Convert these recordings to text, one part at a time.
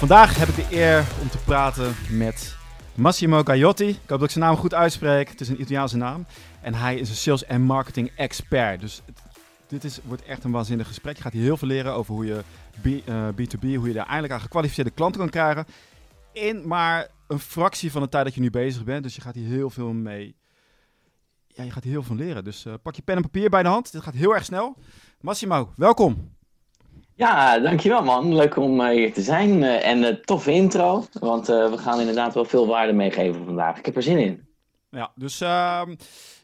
Vandaag heb ik de eer om te praten met Massimo Gaiotti. Ik hoop dat ik zijn naam goed uitspreek. Het is een Italiaanse naam. En hij is een sales en marketing expert. Dus dit is, wordt echt een waanzinnig gesprek. Je gaat hier heel veel leren over hoe je B, eh, B2B, hoe je daar eindelijk aan gekwalificeerde klanten kan krijgen. In maar een fractie van de tijd dat je nu bezig bent. Dus je gaat hier heel veel mee. Ja, je gaat hier heel veel leren. Dus eh, pak je pen en papier bij de hand. Dit gaat heel erg snel. Massimo, welkom. Ja, dankjewel man. Leuk om eh, hier te zijn. eh, en een toffe intro, want eh, we gaan inderdaad wel veel waarde meegeven vandaag. Ik heb er zin in. Ja, dus ehm,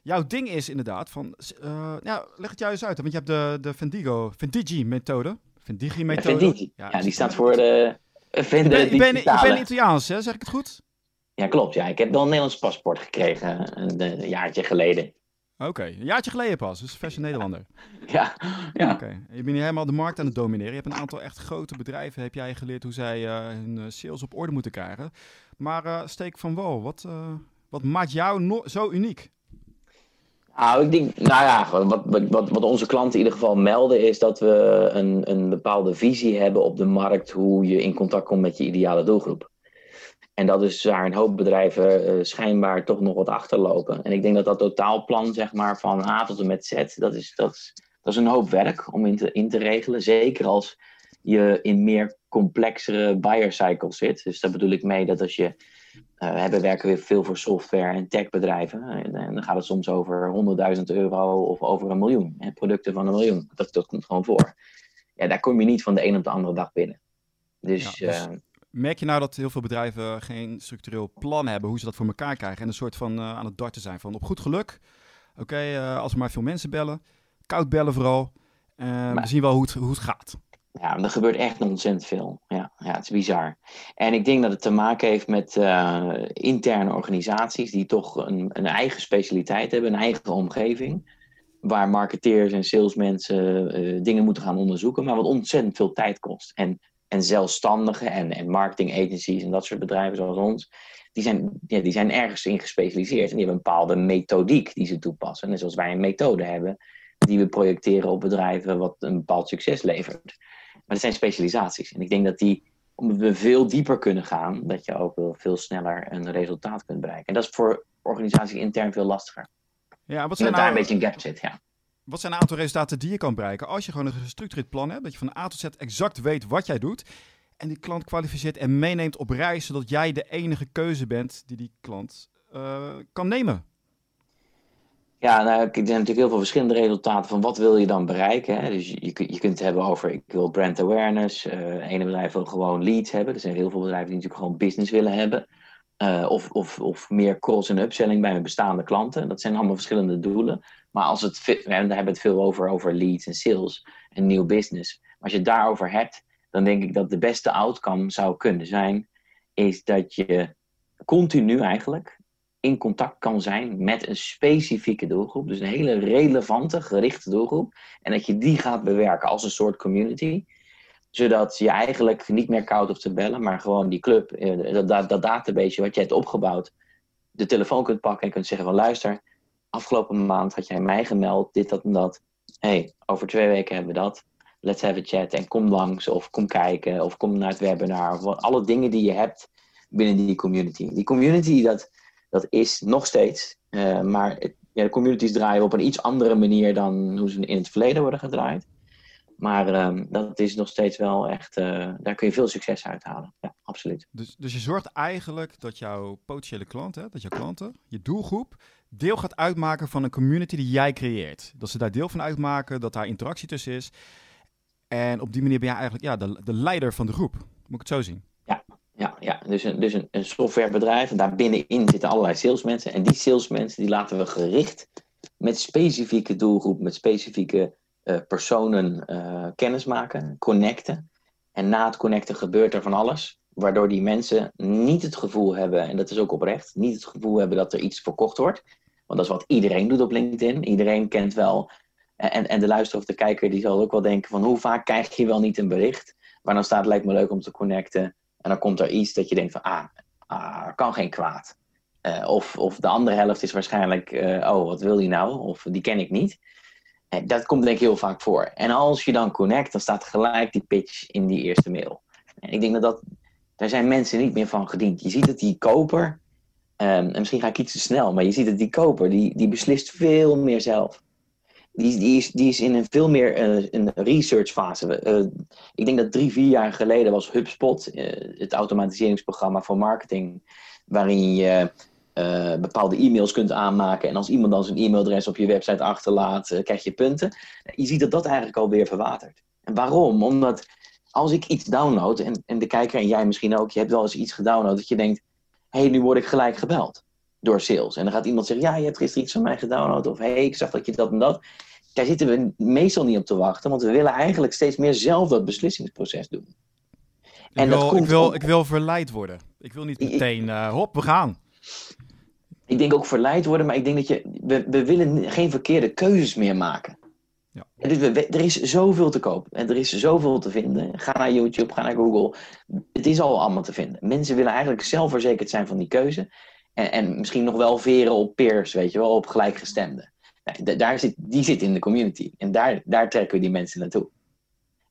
jouw ding is inderdaad van... eh, nou, leg het jou eens uit. Want je hebt de, de Vendigo, Vendigi-methode. Vendigi-methode. Venditi. Ja, dus- die staat voor de Vende je bent, je bent Italiaans, hè? Zeg ik het goed? Ja, klopt. Ja. Ik heb wel een Nederlands paspoort gekregen eh, een, een jaartje geleden. Oké, een jaartje geleden pas. Dus verse Nederlander. Ja, ja. Oké, je bent hier helemaal de markt aan het domineren. Je hebt een aantal echt grote bedrijven, heb jij geleerd hoe zij eh, hun eh, sales op orde moeten krijgen. Maar eh, steek van wal, wat, wat maakt jou no- zo uniek? Nou, ik denk, nou ja, wat, wat, wat onze klanten in ieder geval melden is dat we een, een bepaalde visie hebben op de markt hoe je in contact komt met je ideale doelgroep. En dat is waar een hoop bedrijven eh, schijnbaar toch nog wat achterlopen. En ik denk dat dat totaalplan, zeg maar, van A tot en met Z, dat is, dat is, dat is een hoop werk om in te, in te regelen. Zeker als je in meer complexere buyer cycles zit. Dus daar bedoel ik mee dat als je eh, we werken weer veel voor software en techbedrijven. En, en dan gaat het soms over 100.000 euro of over een miljoen. Hè, producten van een miljoen. Dat, dat komt gewoon voor. Ja, daar kom je niet van de een op de andere dag binnen. Dus, Ja, dus- eh, Merk je nou dat heel veel bedrijven geen structureel plan hebben hoe ze dat voor elkaar krijgen en een soort van eh, aan het darten zijn van op goed geluk. Oké, eh, als er maar veel mensen bellen, koud bellen vooral. Maar- We zien wel hoe het, hoe het gaat. ja, er gebeurt echt ontzettend veel. Ja, ja, het is bizar. En ik denk dat het te maken heeft met interne organisaties die toch een, een eigen specialiteit hebben, een eigen omgeving. Waar marketeers en salesmensen dingen moeten gaan onderzoeken, maar wat ontzettend veel tijd kost. En, en zelfstandigen en, en marketing agencies en dat soort bedrijven zoals ons, die zijn, ja, die zijn ergens in gespecialiseerd. En die hebben een bepaalde methodiek die ze toepassen. Net zoals wij een methode hebben die we projecteren op bedrijven wat een bepaald succes levert. Maar dat zijn specialisaties. En ik denk dat die, omdat we veel dieper kunnen gaan, dat je ook wel veel sneller een resultaat kunt bereiken. En dat is voor organisaties intern veel lastiger. Ja, wat Dat zijn, daar een nou, beetje een gap zit, ja. Wat zijn een aantal resultaten die je kan bereiken als je gewoon een gestructureerd plan hebt, dat je van A tot Z exact weet wat jij doet en die klant kwalificeert en meeneemt op reis, zodat jij de enige keuze bent die die klant eh, kan nemen. Ja, nou, er zijn natuurlijk heel veel verschillende resultaten van wat wil je dan bereiken. Hè? Dus je, je, kunt- het hebben over, ik wil brand awareness. eh ene bedrijf wil gewoon leads hebben. Er zijn heel veel bedrijven die natuurlijk gewoon business willen hebben. Eh, of, of, of meer cross- en upselling bij hun bestaande klanten. Dat zijn allemaal verschillende doelen. Maar als het, we hebben het veel over, over leads en sales en nieuw business. Maar als je het daarover hebt, dan denk ik dat de beste outcome zou kunnen zijn, is dat je continu eigenlijk in contact kan zijn met een specifieke doelgroep. Dus een hele relevante, gerichte doelgroep. En dat je die gaat bewerken als een soort community. Zodat je eigenlijk niet meer koud hoeft te bellen, maar gewoon die club, eh, dat, dat, dat database wat je hebt opgebouwd, de telefoon kunt pakken en kunt zeggen van luister, afgelopen maand had jij mij gemeld, dit, dat en dat. hey, over twee weken hebben we dat. Let's have a chat en kom langs of kom kijken of kom naar het webinar. Of alle dingen die je hebt binnen die community. Die community, dat, dat is nog steeds. eh, maar ja, de communities draaien op een iets andere manier dan hoe ze in het verleden worden gedraaid. Maar ehm, dat is nog steeds wel echt, eh, daar kun je veel succes uit halen. Ja, absoluut. Dus, dus je zorgt eigenlijk dat jouw potentiële klanten, dat jouw klanten, je doelgroep, deel gaat uitmaken van een community die jij creëert. Dat ze daar deel van uitmaken, dat daar interactie tussen is. En op die manier ben jij eigenlijk ja, de, de leider van de groep. Moet ik het zo zien? Ja, ja. dus, een, dus een, een softwarebedrijf en daar binnenin zitten allerlei salesmensen. En die salesmensen die laten we gericht met specifieke doelgroep, met specifieke eh, personen eh, kennis maken, connecten. En na het connecten gebeurt er van alles, waardoor die mensen niet het gevoel hebben, en dat is ook oprecht, niet het gevoel hebben dat er iets verkocht wordt. Want dat is wat iedereen doet op LinkedIn. Iedereen kent wel, en, en de luisteraar of de kijker die zal ook wel denken van hoe vaak krijg je wel niet een bericht waar dan staat lijkt me leuk om te connecten. En dan komt er iets dat je denkt van, ah, ah kan geen kwaad. Eh, of, of de andere helft is waarschijnlijk, eh, oh, wat wil die nou? Of die ken ik niet. Eh, dat komt denk ik heel vaak voor. En als je dan connect, dan staat gelijk die pitch in die eerste mail. En ik denk dat dat Daar zijn mensen niet meer van gediend. Je ziet dat die koper, ehm, en misschien ga ik iets te snel, maar je ziet dat die koper, die, die beslist veel meer zelf. Die, die, is, die is in een veel meer uh, een research fase. Uh, ik denk dat drie, vier jaar geleden was HubSpot, uh, het automatiseringsprogramma voor marketing, waarin je bepaalde e-mails kunt aanmaken. En als iemand dan zijn e-mailadres op je website achterlaat, krijg je punten. Je ziet dat dat eigenlijk alweer verwatert. En waarom? Omdat als ik iets download, en, en de kijker en jij misschien ook, je hebt wel eens iets gedownload dat je denkt, hé, hey, nu word ik gelijk gebeld door sales. En dan gaat iemand zeggen, ja, je hebt gisteren iets van mij gedownload, of hé, hey, ik zag dat je dat en dat. Daar zitten we meestal niet op te wachten, want we willen eigenlijk steeds meer zelf dat beslissingsproces doen. En ik, wil, dat komt ik, wil, ik wil verleid worden. Ik wil niet meteen, uh, hop, we gaan. Ik denk ook verleid worden, maar ik denk dat je, we, we willen geen verkeerde keuzes meer maken. Ja. Dus er is zoveel te koop en er is zoveel te vinden. Ga naar YouTube, ga naar Google. Het is al allemaal te vinden. Mensen willen eigenlijk zelfverzekerd zijn van die keuze. En, en misschien nog wel veren op peers, weet je wel, op gelijkgestemden. Nou, daar zit, die zit in de community. En daar, daar trekken we die mensen naartoe.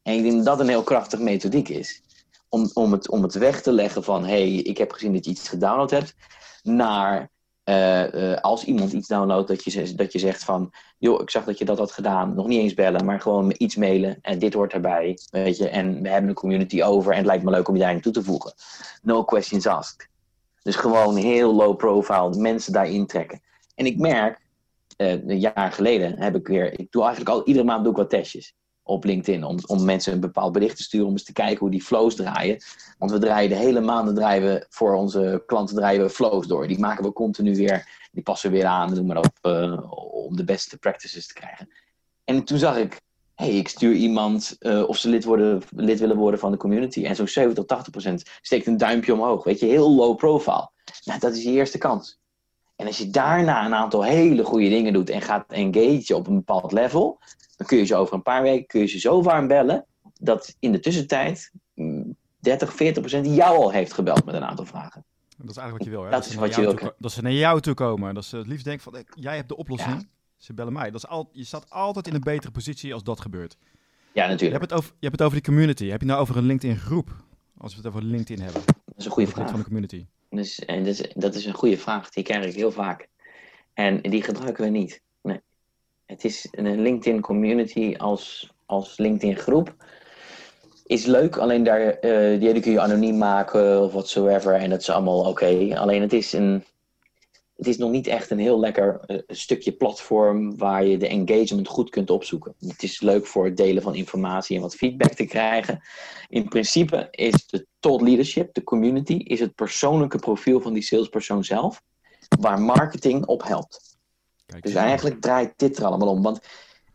En ik denk dat dat een heel krachtig methodiek is. Om, om, het, om het weg te leggen van, hé, hey, ik heb gezien dat je iets gedownload hebt. Naar, uh, uh, als iemand iets downloadt, dat je, dat je zegt van, joh, ik zag dat je dat had gedaan. Nog niet eens bellen, maar gewoon iets mailen. En dit hoort erbij, weet je. En we hebben een community over en het lijkt me leuk om je daarin toe te voegen. No questions asked. Dus gewoon heel low profile, mensen daarin trekken. En ik merk, uh, een jaar geleden heb ik weer, ik doe eigenlijk al, iedere maand doe ik wat testjes op LinkedIn. Om, om mensen een bepaald bericht te sturen, om eens te kijken hoe die flows draaien. Want we draaien de hele maanden draaien we voor onze klanten draaien we flows door. Die maken we continu weer, die passen we weer aan, noem maar op, uh, om de beste practices te krijgen. En toen zag ik, hey, ik stuur iemand uh, of ze lid, worden, lid willen worden van de community. En zo'n 70 tot 80 procent steekt een duimpje omhoog. Weet je, heel low profile. Nou, dat is je eerste kans. En als je daarna een aantal hele goede dingen doet en gaat engage op een bepaald level, dan kun je ze over een paar weken kun je ze zo warm bellen dat in de tussentijd 30, mm, 40 procent jou al heeft gebeld met een aantal vragen. Dat is eigenlijk wat je wil, hè? Dat, dat is wat je wil. Dat ze naar jou toe komen. Dat ze het liefst denken van, jij hebt de oplossing. Ze bellen mij. Dat is al, je staat altijd in een betere positie als dat gebeurt. Ja, natuurlijk. Je hebt, het over, je hebt het over die community. Heb je nou over een LinkedIn groep? Als we het over LinkedIn hebben. Dat is een goede vraag. Van de community. Dus, en is, dat is een goede vraag. Die krijg ik heel vaak. En die gebruiken we niet. Nee. Het is een LinkedIn community als, als LinkedIn groep. Is leuk, alleen daar, uh, die kun je anoniem maken of whatsoever. En dat is allemaal oké. Alleen het is een, het is nog niet echt een heel lekker uh, stukje platform waar je de engagement goed kunt opzoeken. Het is leuk voor het delen van informatie en wat feedback te krijgen. In principe is de thought leadership, de community, is het persoonlijke profiel van die salespersoon zelf, waar marketing op helpt. Kijk, dus eigenlijk draait dit er allemaal om. Want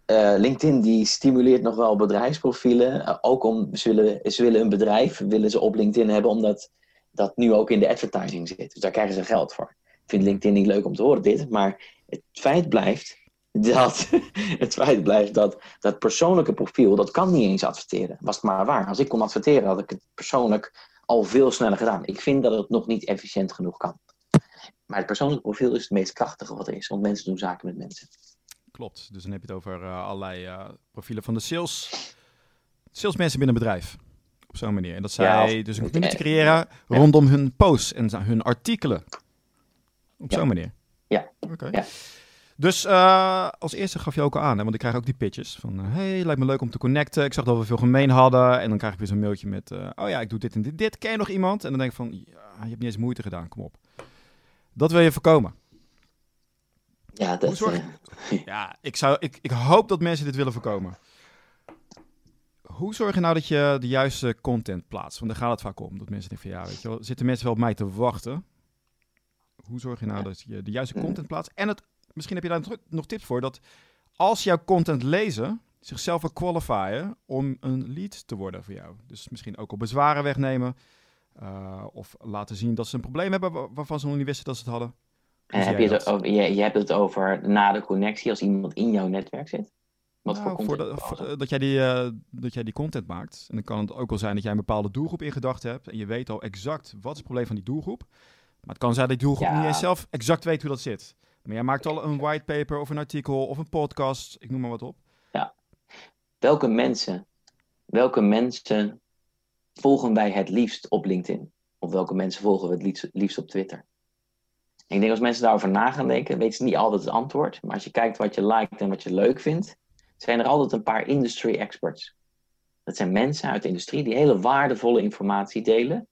uh, LinkedIn die stimuleert nog wel bedrijfsprofielen. Uh, ook om ze willen, ze willen een bedrijf, willen ze op LinkedIn hebben, omdat dat nu ook in de advertising zit. Dus daar krijgen ze geld voor vind LinkedIn niet leuk om te horen dit, maar het feit blijft dat, het feit blijft dat dat persoonlijke profiel, dat kan niet eens adverteren. Was het maar waar. Als ik kon adverteren, had ik het persoonlijk al veel sneller gedaan. Ik vind dat het nog niet efficiënt genoeg kan. Maar het persoonlijke profiel is het meest krachtige wat er is, want mensen doen zaken met mensen. Klopt, dus dan heb je het over uh, allerlei uh, profielen van de sales, salesmensen binnen een bedrijf. Op zo'n manier. En dat zij dus een community creëren rondom hun posts en hun artikelen. Op zo'n manier? Ja. Oké. Ja. Dus uh, als eerste gaf je ook al aan, hè, want ik krijg ook die pitches van, uh, hey, lijkt me leuk om te connecten. Ik zag dat we veel gemeen hadden. En dan krijg ik weer zo'n mailtje met, uh, oh ja, ik doe dit en dit, dit. Ken je nog iemand? En dan denk ik van, ja, je hebt niet eens moeite gedaan, kom op. Dat wil je voorkomen. Ja, dat... Zorg... ja, ik, zou, ik, ik hoop dat mensen dit willen voorkomen. Hoe zorg je nou dat je de juiste content plaatst? Want daar gaat het vaak om. Dat mensen denken van, ja, weet je wel, zitten mensen wel op mij te wachten? Hoe zorg je nou dat je de juiste content plaatst? En het, misschien heb je daar nog tips voor, dat als jouw content lezen, zichzelf qualifyen om een lead te worden voor jou. Dus misschien ook al bezwaren wegnemen. Uh, of laten zien dat ze een probleem hebben waarvan ze nog niet wisten dat ze het hadden. En heb je, het over, je, je, hebt het over na de connectie als iemand in jouw netwerk zit? Wat nou, voor content? Voor dat, jij die, uh, dat jij die content maakt. En dan kan het ook wel zijn dat jij een bepaalde doelgroep in gedachten hebt. En je weet al exact wat is het probleem van die doelgroep. Maar het kan zijn dat je doelgroep niet eens zelf exact weet hoe dat zit. Maar jij maakt al een whitepaper of een artikel of een podcast, ik noem maar wat op. Ja. Welke mensen, welke mensen volgen wij het liefst op LinkedIn? Of welke mensen volgen we het liefst, liefst op Twitter? Ik denk als mensen daarover na gaan denken, weten ze niet altijd het antwoord. Maar als je kijkt wat je liked en wat je leuk vindt, zijn er altijd een paar industry experts. Dat zijn mensen uit de industrie die hele waardevolle informatie delen.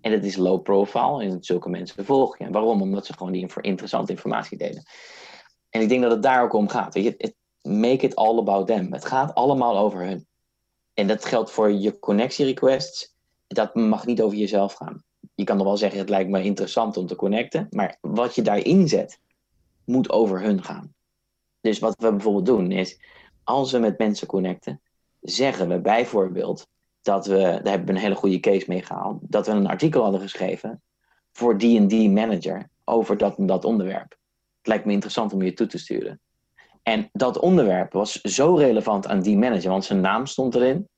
En dat is low profile en zulke mensen volg je. En waarom? Omdat ze gewoon die interessante informatie delen. En ik denk dat het daar ook om gaat. Weet je, make it all about them. Het gaat allemaal over hun. En dat geldt voor je connectie requests. Dat mag niet over jezelf gaan. Je kan nog wel zeggen, het lijkt me interessant om te connecten. Maar wat je daarin zet, moet over hun gaan. Dus wat we bijvoorbeeld doen is, als we met mensen connecten, zeggen we bijvoorbeeld dat we, daar hebben we een hele goede case mee gehaald, dat we een artikel hadden geschreven voor D&D manager over dat en dat onderwerp. Het lijkt me interessant om je toe te sturen. En dat onderwerp was zo relevant aan die manager, want zijn naam stond erin.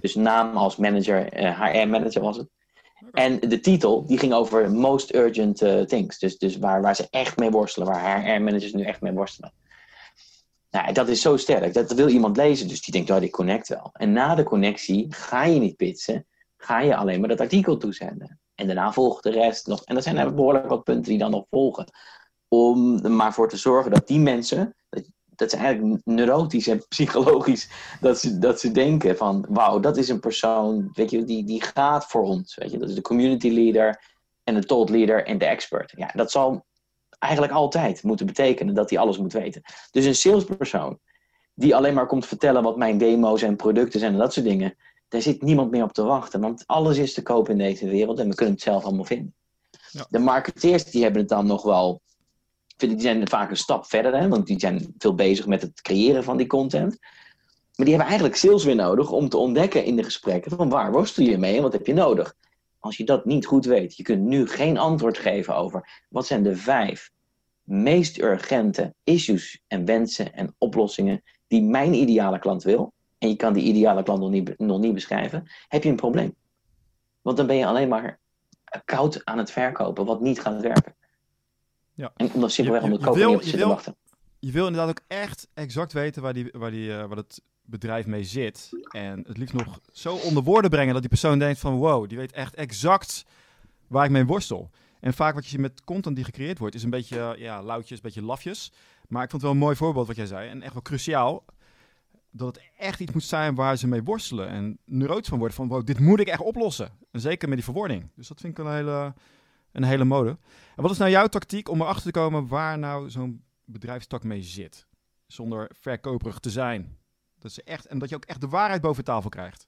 Dus naam als manager, HR-manager eh, was het. En de titel, die ging over most urgent uh, things. Dus, dus waar, waar ze echt mee worstelen, waar HR-managers nu echt mee worstelen. Nou, dat is zo sterk. Dat wil iemand lezen, dus die denkt, oh, ik connect wel. En na de connectie ga je niet pitsen, ga je alleen maar dat artikel toezenden. En daarna volgt de rest nog. En er zijn er behoorlijk wat punten die dan nog volgen. Om er maar voor te zorgen dat die mensen, dat ze eigenlijk neurotisch en psychologisch, dat ze, dat ze denken van, wauw, dat is een persoon, weet je, die, die gaat voor ons. Weet je, dat is de community leader en de thought leader en de expert. Ja, dat zal eigenlijk altijd moeten betekenen dat hij alles moet weten. Dus een salespersoon die alleen maar komt vertellen wat mijn demo's en producten zijn en dat soort dingen, daar zit niemand meer op te wachten. Want alles is te koop in deze wereld en we kunnen het zelf allemaal vinden. Ja. De marketeers die hebben het dan nog wel, vind ik, die zijn vaak een stap verder, hè, want die zijn veel bezig met het creëren van die content. Maar die hebben eigenlijk sales weer nodig om te ontdekken in de gesprekken van waar worstel je mee en wat heb je nodig. Als je dat niet goed weet, je kunt nu geen antwoord geven over wat zijn de vijf meest urgente issues en wensen en oplossingen die mijn ideale klant wil, en je kan die ideale klant nog niet, nog niet beschrijven, heb je een probleem. Want dan ben je alleen maar koud aan het verkopen, wat niet gaat werken. Ja. En omdat simpelweg om de koper niet te wachten. Je wil inderdaad ook echt exact weten waar, die, waar, die, uh, waar het bedrijf mee zit. En het liefst nog zo onder woorden brengen dat die persoon denkt van wow, die weet echt exact waar ik mee worstel. En vaak wat je ziet met content die gecreëerd wordt, is een beetje ja, loutjes, een beetje lafjes. Maar ik vond het wel een mooi voorbeeld wat jij zei. En echt wel cruciaal. Dat het echt iets moet zijn waar ze mee worstelen. En neurotisch van worden. Van wow, dit moet ik echt oplossen. En zeker met die verwording. Dus dat vind ik een hele, een hele mode. En wat is nou jouw tactiek om erachter te komen waar nou zo'n bedrijfstak mee zit? Zonder verkoperig te zijn. Dat ze echt, en dat je ook echt de waarheid boven tafel krijgt.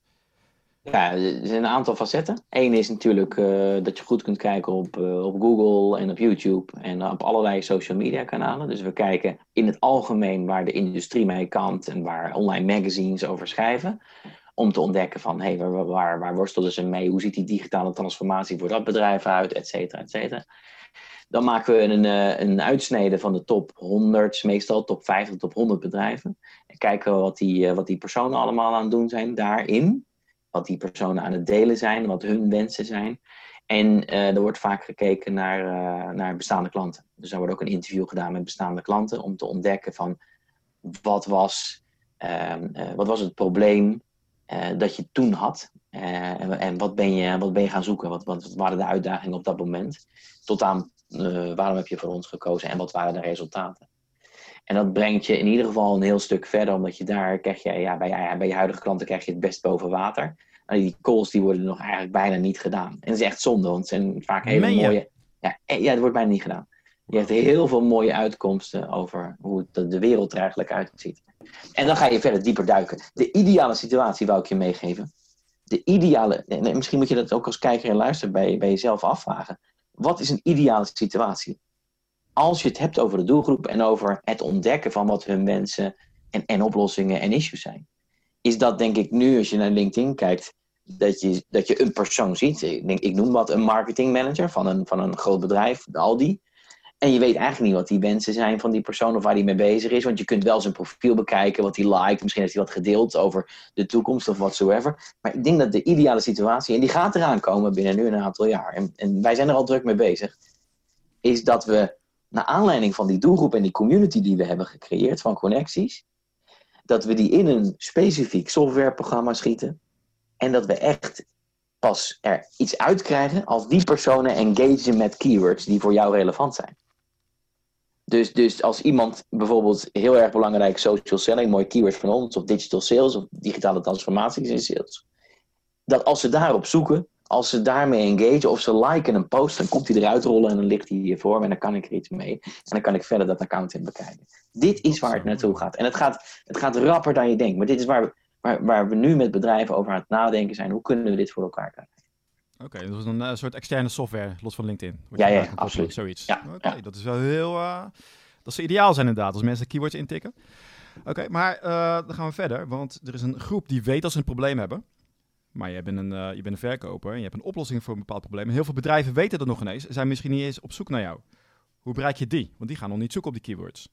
Ja, er zijn een aantal facetten. Eén is natuurlijk uh, dat je goed kunt kijken op, uh, op Google en op YouTube en op allerlei social media kanalen. Dus we kijken in het algemeen waar de industrie mee kan en waar online magazines over schrijven. Om te ontdekken van hey, waar, waar, worstelen ze mee? Hoe ziet die digitale transformatie voor dat bedrijf uit? Et cetera, et cetera. Dan maken we een, uh, een uitsnede van de top 100, meestal top 50, top 100 bedrijven. En kijken wat die, wat die personen allemaal aan het doen zijn daarin wat die personen aan het delen zijn, wat hun wensen zijn. En uh, er wordt vaak gekeken naar, uh, naar bestaande klanten. Dus er wordt ook een interview gedaan met bestaande klanten om te ontdekken van wat was, uh, wat was het probleem dat je toen had. En, en, wat, ben je, wat ben je gaan zoeken? Wat, wat, waren de uitdagingen op dat moment? Tot aan waarom heb je voor ons gekozen en wat waren de resultaten? En dat brengt je in ieder geval een heel stuk verder, omdat je daar krijg je, ja, bij, bij je huidige klanten krijg je het best boven water. En die calls die worden nog eigenlijk bijna niet gedaan. En dat is echt zonde, want het zijn vaak hele mooie. Ja, eh, ja, het wordt bijna niet gedaan. Je hebt heel veel mooie uitkomsten over hoe de wereld er eigenlijk uitziet. En dan ga je verder dieper duiken. De ideale situatie wou ik je meegeven. De ideale, misschien moet je dat ook als kijker en luister bij, bij jezelf afvragen. Wat is een ideale situatie? Als je het hebt over de doelgroep en over het ontdekken van wat hun wensen en, en oplossingen en issues zijn, is dat denk ik nu, als je naar LinkedIn kijkt, dat je, dat je een persoon ziet. Ik, denk, ik noem wat een marketingmanager van een, van een groot bedrijf, Aldi. En je weet eigenlijk niet wat die wensen zijn van die persoon of waar die mee bezig is. Want je kunt wel zijn profiel bekijken, wat hij liked. Misschien heeft hij wat gedeeld over de toekomst of whatsoever. Maar ik denk dat de ideale situatie, en die gaat eraan komen binnen nu een aantal jaar. En, en wij zijn er al druk mee bezig. Is dat we naar aanleiding van die doelgroep en die community die we hebben gecreëerd van connecties, dat we die in een specifiek softwareprogramma schieten en dat we echt pas er iets uitkrijgen als die personen engagen met keywords die voor jou relevant zijn. Dus, dus als iemand bijvoorbeeld heel erg belangrijk social selling, mooi keyword van ons, of digital sales, of digitale transformaties in sales, dat als ze daarop zoeken, als ze daarmee engage of ze liken een post, dan komt hij eruit rollen en dan ligt hij hier voor me en dan kan ik er iets mee. En dan kan ik verder dat account in bekijken. Dit is waar het naartoe gaat. En het gaat, het gaat rapper dan je denkt. Maar dit is waar we, waar, waar we nu met bedrijven over aan het nadenken zijn. Hoe kunnen we dit voor elkaar krijgen? Oké, dat is een uh, soort externe software, los van LinkedIn. Ja, ja, absoluut. Zoiets. Ja, Oké, dat is wel heel... Uh, dat zou ideaal zijn inderdaad, als mensen keywords intikken. Oké, maar uh, dan gaan we verder. Want er is een groep die weet dat ze een probleem hebben. Maar je bent een, uh, je bent een verkoper en je hebt een oplossing voor een bepaald probleem. En heel veel bedrijven weten dat nog ineens. Zijn misschien niet eens op zoek naar jou. Hoe bereik je die? Want die gaan nog niet zoeken op die keywords.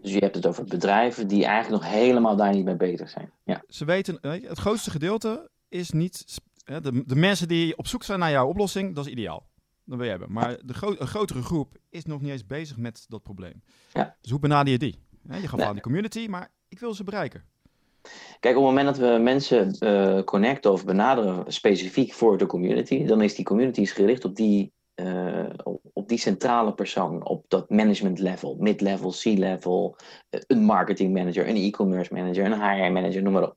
Dus je hebt het over bedrijven die eigenlijk nog helemaal daar niet mee bezig zijn. Ja. Ze weten, het grootste gedeelte is niet. De, de mensen die op zoek zijn naar jouw oplossing, dat is ideaal. Dat wil je hebben. Maar de gro een grotere groep is nog niet eens bezig met dat probleem. Ja. Dus hoe benader je die? Je gaat nee. aan die community, maar ik wil ze bereiken. Kijk, op het moment dat we mensen uh, connecten of benaderen specifiek voor de community, dan is die community gericht op die, uh, op die centrale persoon, op dat management level, mid-level, C-level, uh, een marketing manager, een e-commerce manager, een HR manager, noem maar op.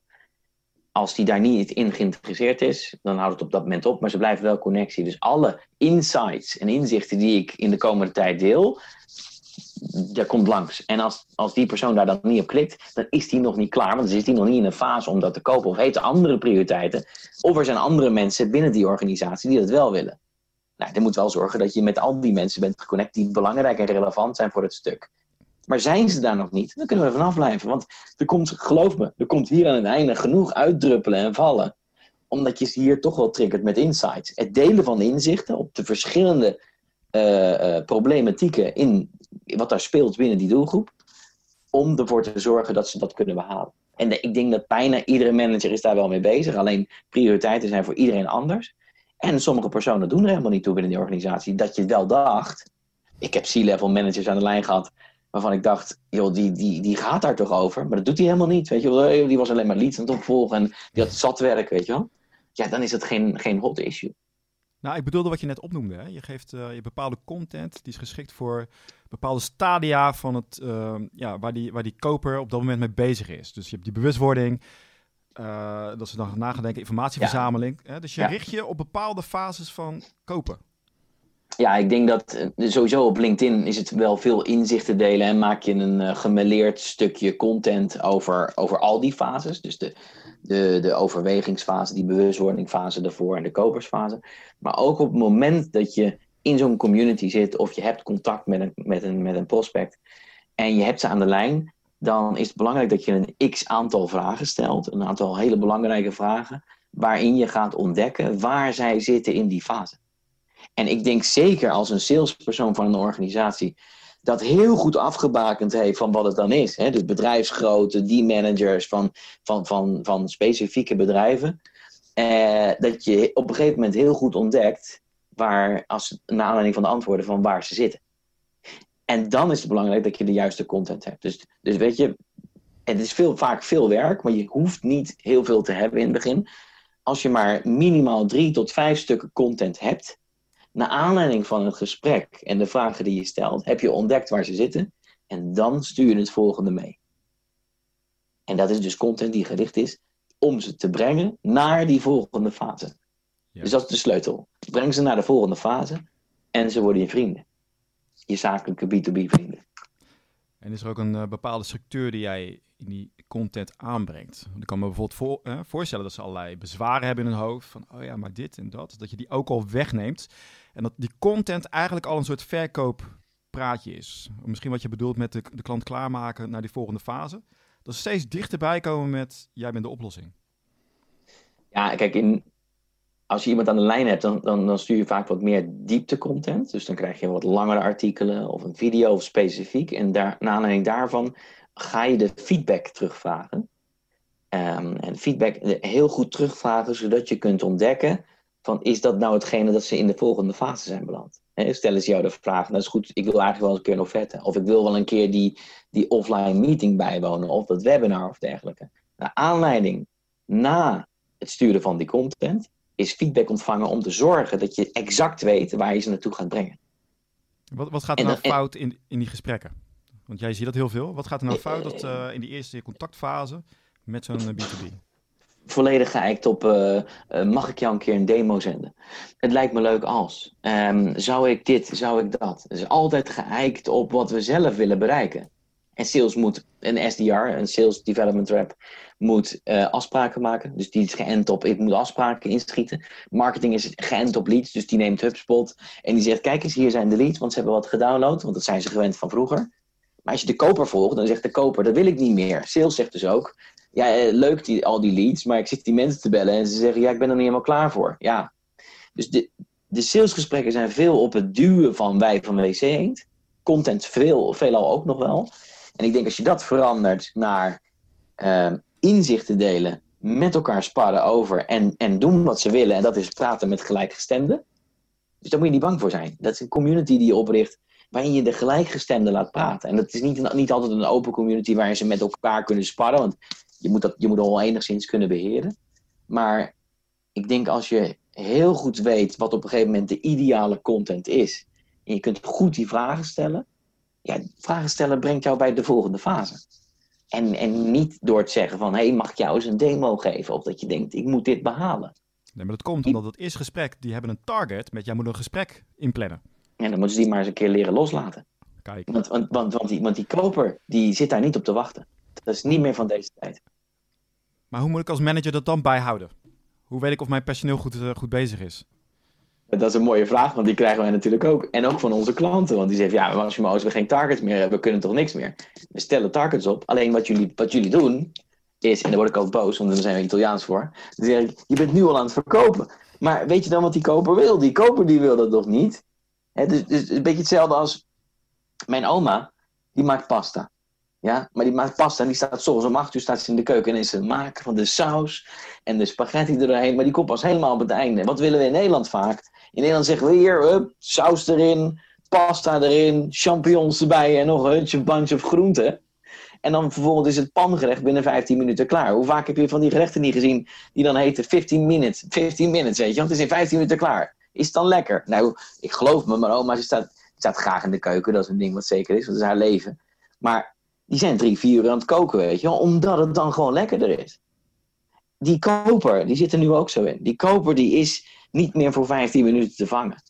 Als die daar niet in geïnteresseerd is, dan houdt het op dat moment op, maar ze blijven wel connectie. Dus alle insights en inzichten die ik in de komende tijd deel, daar komt langs. En als, als die persoon daar dan niet op klikt, dan is die nog niet klaar. Want dan zit die nog niet in een fase om dat te kopen. Of heeft andere prioriteiten. Of er zijn andere mensen binnen die organisatie die dat wel willen. Nou, dan moet wel zorgen dat je met al die mensen bent geconnect die belangrijk en relevant zijn voor het stuk. Maar zijn ze daar nog niet, dan kunnen we er vanaf blijven. Want er komt, geloof me, er komt hier aan het einde genoeg uitdruppelen en vallen. Omdat je hier toch wel triggert met insights. Het delen van inzichten op de verschillende uh, uh, problematieken in wat daar speelt binnen die doelgroep. Om ervoor te zorgen dat ze dat kunnen behalen. En ik denk dat bijna iedere manager is daar wel mee bezig. Alleen prioriteiten zijn voor iedereen anders. En sommige personen doen er helemaal niet toe binnen die organisatie. Dat je wel dacht. Ik heb C-level managers aan de lijn gehad. Waarvan ik dacht, joh, die, die, die gaat daar toch over. Maar dat doet hij helemaal niet. Weet je wel. Die was alleen maar leads aan het opvolgen. En die had zat werk, weet je wel. Ja, dan is het geen, geen hot issue. Nou, ik bedoelde wat je net opnoemde. Hè? Je geeft uh, je bepaalde content die is geschikt voor bepaalde stadia van het, uh, ja, waar, die, waar die koper op dat moment mee bezig is. Dus je hebt die bewustwording, uh, dat ze dan na gaan denken, informatieverzameling. Ja. Hè? Dus je ja. richt je op bepaalde fases van kopen. Ja, ik denk dat sowieso op LinkedIn is het wel veel inzichten delen en maak je een uh, gemêleerd stukje content over, over al die fases. Dus de, de, de overwegingsfase, die bewustwordingfase daarvoor en de kopersfase. Maar ook op het moment dat je in zo'n community zit of je hebt contact met een, met, een, met een prospect en je hebt ze aan de lijn, dan is het belangrijk dat je een x aantal vragen stelt, een aantal hele belangrijke vragen, waarin je gaat ontdekken waar zij zitten in die fase. En ik denk zeker als een salespersoon van een organisatie dat heel goed afgebakend heeft van wat het dan is. Hè? Dus bedrijfsgrootte, die managers van, van, van, van specifieke bedrijven. Eh, dat je op een gegeven moment heel goed ontdekt waar, als, naar aanleiding van de antwoorden van waar ze zitten. En dan is het belangrijk dat je de juiste content hebt. Dus, dus weet je, het is veel, vaak veel werk, maar je hoeft niet heel veel te hebben in het begin. Als je maar minimaal drie tot vijf stukken content hebt, naar aanleiding van het gesprek en de vragen die je stelt, heb je ontdekt waar ze zitten. En dan stuur je het volgende mee. En dat is dus content die gericht is om ze te brengen naar die volgende fase. Ja. Dus dat is de sleutel. Breng ze naar de volgende fase en ze worden je vrienden. Je zakelijke B2B vrienden. En is er ook een uh, bepaalde structuur die jij in die content aanbrengt? Ik kan me bijvoorbeeld voor, uh, voorstellen dat ze allerlei bezwaren hebben in hun hoofd. Van, oh ja, maar dit en dat. Dat je die ook al wegneemt. En dat die content eigenlijk al een soort verkooppraatje is. Misschien wat je bedoelt met de, de klant klaarmaken naar die volgende fase. Dat ze steeds dichterbij komen met, jij bent de oplossing. Ja, kijk, in, als je iemand aan de lijn hebt, dan, dan, dan stuur je vaak wat meer diepte content. Dus dan krijg je wat langere artikelen of een video of specifiek. En daar, naar aanleiding daarvan ga je de feedback terugvragen. Um, en feedback heel goed terugvragen, zodat je kunt ontdekken van is dat nou hetgene dat ze in de volgende fase zijn beland? He, stellen ze jou de vraag, dat is goed, ik wil eigenlijk wel eens een keer nog vetten. Of ik wil wel een keer die, die offline meeting bijwonen, of dat webinar of dergelijke. Naar aanleiding na het sturen van die content, is feedback ontvangen om te zorgen dat je exact weet waar je ze naartoe gaat brengen. Wat, wat gaat er nou fout in, in die gesprekken? Want jij ziet dat heel veel. Wat gaat er nou fout dat, uh, in die eerste contactfase met zo'n B2B? volledig geëikt op, uh, uh, mag ik jou een keer een demo zenden? Het lijkt me leuk als. Um, zou ik dit, zou ik dat? Het is altijd geëikt op wat we zelf willen bereiken. En sales moet, een SDR, een Sales Development Rep, moet uh, afspraken maken. Dus die is geënt op, ik moet afspraken inschieten. Marketing is geënt op leads, dus die neemt HubSpot. En die zegt, kijk eens, hier zijn de leads, want ze hebben wat gedownload. Want dat zijn ze gewend van vroeger. Maar als je de koper volgt, dan zegt de koper, dat wil ik niet meer. Sales zegt dus ook, ja, eh, leuk die, al die leads, maar ik zit die mensen te bellen en ze zeggen, ja, ik ben er niet helemaal klaar voor. Ja, dus de, de salesgesprekken zijn veel op het duwen van wij van WC Eend. Content veel, veelal ook nog wel. En ik denk als je dat verandert naar uh, inzichten delen, met elkaar sparren over en, en doen wat ze willen, en dat is praten met gelijkgestemden. Dus daar moet je niet bang voor zijn. Dat is een community die je opricht waarin je de gelijkgestemden laat praten. En dat is niet, niet altijd een open community waarin ze met elkaar kunnen sparren, want je moet dat je moet al enigszins kunnen beheren. Maar ik denk als je heel goed weet wat op een gegeven moment de ideale content is, en je kunt goed die vragen stellen, ja, vragen stellen brengt jou bij de volgende fase. En, en niet door het zeggen van, hé, hey, mag ik jou eens een demo geven? Of dat je denkt, ik moet dit behalen. Nee, maar dat komt omdat het eerste gesprek, die hebben een target met, jij moet een gesprek inplannen. En dan moeten ze die maar eens een keer leren loslaten. Kijk. Want, want, want, want, die, want die koper, die zit daar niet op te wachten. Dat is niet meer van deze tijd. Maar hoe moet ik als manager dat dan bijhouden? Hoe weet ik of mijn personeel goed, uh, goed bezig is? Dat is een mooie vraag, want die krijgen wij natuurlijk ook. En ook van onze klanten. Want die zeggen, ja, maar als, je, als we geen targets meer hebben, we kunnen toch niks meer. We stellen targets op. Alleen wat jullie, wat jullie doen, is, en daar word ik ook boos, want daar zijn we Italiaans voor. Dan je bent nu al aan het verkopen. Maar weet je dan wat die koper wil? Die koper die wil dat nog niet. He, dus, dus een beetje hetzelfde als mijn oma, die maakt pasta. Ja, maar die maakt pasta en die staat soms om acht uur staat ze in de keuken en is ze maken van de saus en de spaghetti erheen. Maar die komt pas helemaal op het einde. Wat willen we in Nederland vaak? In Nederland zeggen we hier, hup, saus erin, pasta erin, champignons erbij en nog een bunch of groenten. En dan vervolgens is het pangerecht binnen 15 minuten klaar. Hoe vaak heb je van die gerechten niet gezien die dan heten 15 minutes? 15 minutes, weet je, want het is in 15 minuten klaar. Is het dan lekker? Nou, ik geloof me, maar oma ze staat, staat graag in de keuken. Dat is een ding wat zeker is, want is haar leven. Maar die zijn drie, vier uur aan het koken, weet je. Omdat het dan gewoon lekkerder is. Die koper, die zit er nu ook zo in. Die koper die is niet meer voor 15 minuten te vangen.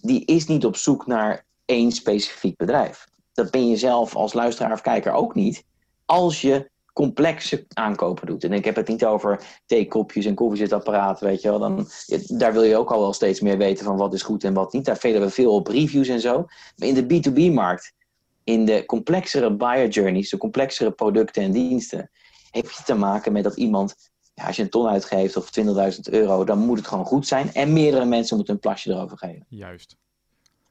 Die is niet op zoek naar één specifiek bedrijf. Dat ben je zelf als luisteraar of kijker ook niet. Als je complexe aankopen doet. En ik heb het niet over theekopjes en koffiezetapparaten, weet je wel. Dan, daar wil je ook al wel steeds meer weten van wat is goed en wat niet. Daar velen we veel op reviews en zo. Maar in de B2B-markt, in de complexere buyer journeys, de complexere producten en diensten, heb je te maken met dat iemand, ja, als je een ton uitgeeft of 20.000 euro, dan moet het gewoon goed zijn. En meerdere mensen moeten een plasje erover geven. Juist.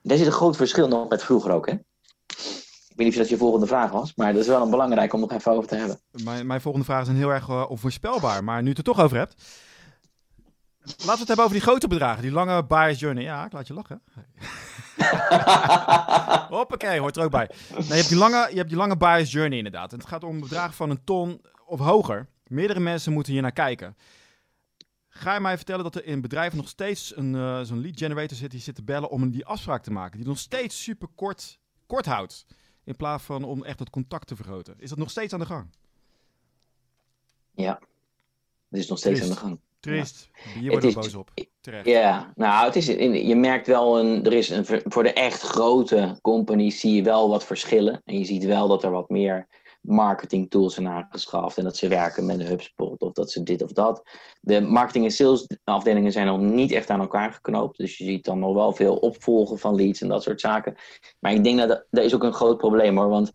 Daar zit een groot verschil nog met vroeger ook, hè? Ik weet niet of dat je volgende vraag was, maar dat is wel een belangrijk om nog even over te hebben. Mijn, mijn volgende vraag is heel erg uh, onvoorspelbaar, maar nu je het er toch over hebt. Laten we het hebben over die grote bedragen, die lange buyer's journey. Ja, ik laat je lachen. Hoppakee, hoort er ook bij. Nee, je, hebt die lange, je hebt die lange buyer's journey inderdaad. En het gaat om bedragen van een ton of hoger. Meerdere mensen moeten hier naar kijken. Ga je mij vertellen dat er in bedrijven nog steeds een, uh, zo'n lead generator zit die zit te bellen om die afspraak te maken. Die nog steeds super kort, kort houdt. In plaats van om echt het contact te vergroten. Is dat nog steeds aan de gang? Ja, het is nog steeds aan de gang. Triest. Ja. Hier wordt er boos op. Terecht. Ja, nou, het is, je merkt wel, een, er is een, voor de echt grote companies zie je wel wat verschillen. En je ziet wel dat er wat meer marketing tools zijn aangeschaft en dat ze werken met een HubSpot of dat ze dit of dat. De marketing en sales afdelingen zijn nog niet echt aan elkaar geknoopt, dus je ziet dan nog wel veel opvolgen van leads en dat soort zaken. Maar ik denk dat dat is ook een groot probleem hoor, want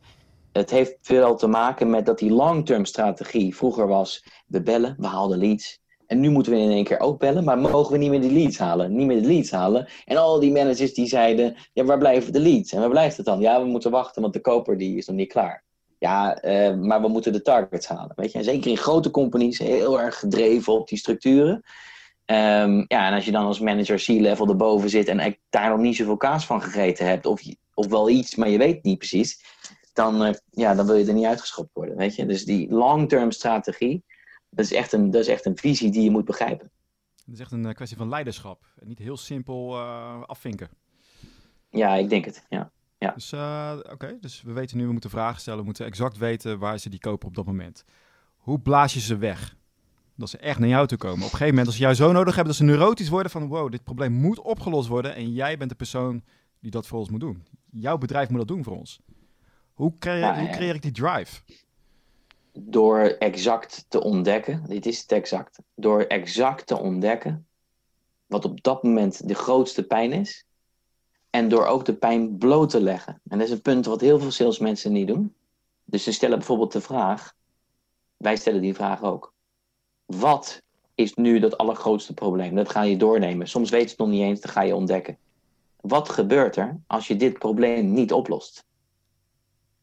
het heeft veel te maken met dat die long-term strategie vroeger was, we bellen, we haalden leads. En nu moeten we in één keer ook bellen, maar mogen we niet meer die leads halen? Niet meer de leads halen. En al die managers die zeiden, ja, waar blijven de leads? En waar blijft het dan? Ja, we moeten wachten, want de koper die is nog niet klaar. Ja, uh, maar we moeten de targets halen. Weet je? En zeker in grote companies heel erg gedreven op die structuren. Um, ja, en als je dan als manager C-level erboven zit en daar nog niet zoveel kaas van gegeten hebt, of, of wel iets, maar je weet niet precies, dan, uh, ja, dan wil je er niet uitgeschopt worden. Weet je? Dus die long-term strategie, dat is, echt een, dat is echt een visie die je moet begrijpen. Het is echt een kwestie van leiderschap. Niet heel simpel afvinken. Ja, ik denk het. Ja. Ja. Dus oké, dus we weten nu, we moeten vragen stellen, we moeten exact weten waar ze die kopen op dat moment. Hoe blaas je ze weg? Dat ze echt naar jou toe komen. Op een gegeven moment, als ze jou zo nodig hebben, dat ze neurotisch worden van wow, dit probleem moet opgelost worden. En jij bent de persoon die dat voor ons moet doen. Jouw bedrijf moet dat doen voor ons. Hoe creëer, hoe creëer ik die drive? Door exact te ontdekken, dit is het exact, door exact te ontdekken wat op dat moment de grootste pijn is. En door ook de pijn bloot te leggen. En dat is een punt wat heel veel salesmensen niet doen. Dus ze stellen bijvoorbeeld de vraag, wij stellen die vraag ook. Wat is nu dat allergrootste probleem? Dat ga je doornemen. Soms weet je het nog niet eens, dan ga je ontdekken. Wat gebeurt er als je dit probleem niet oplost?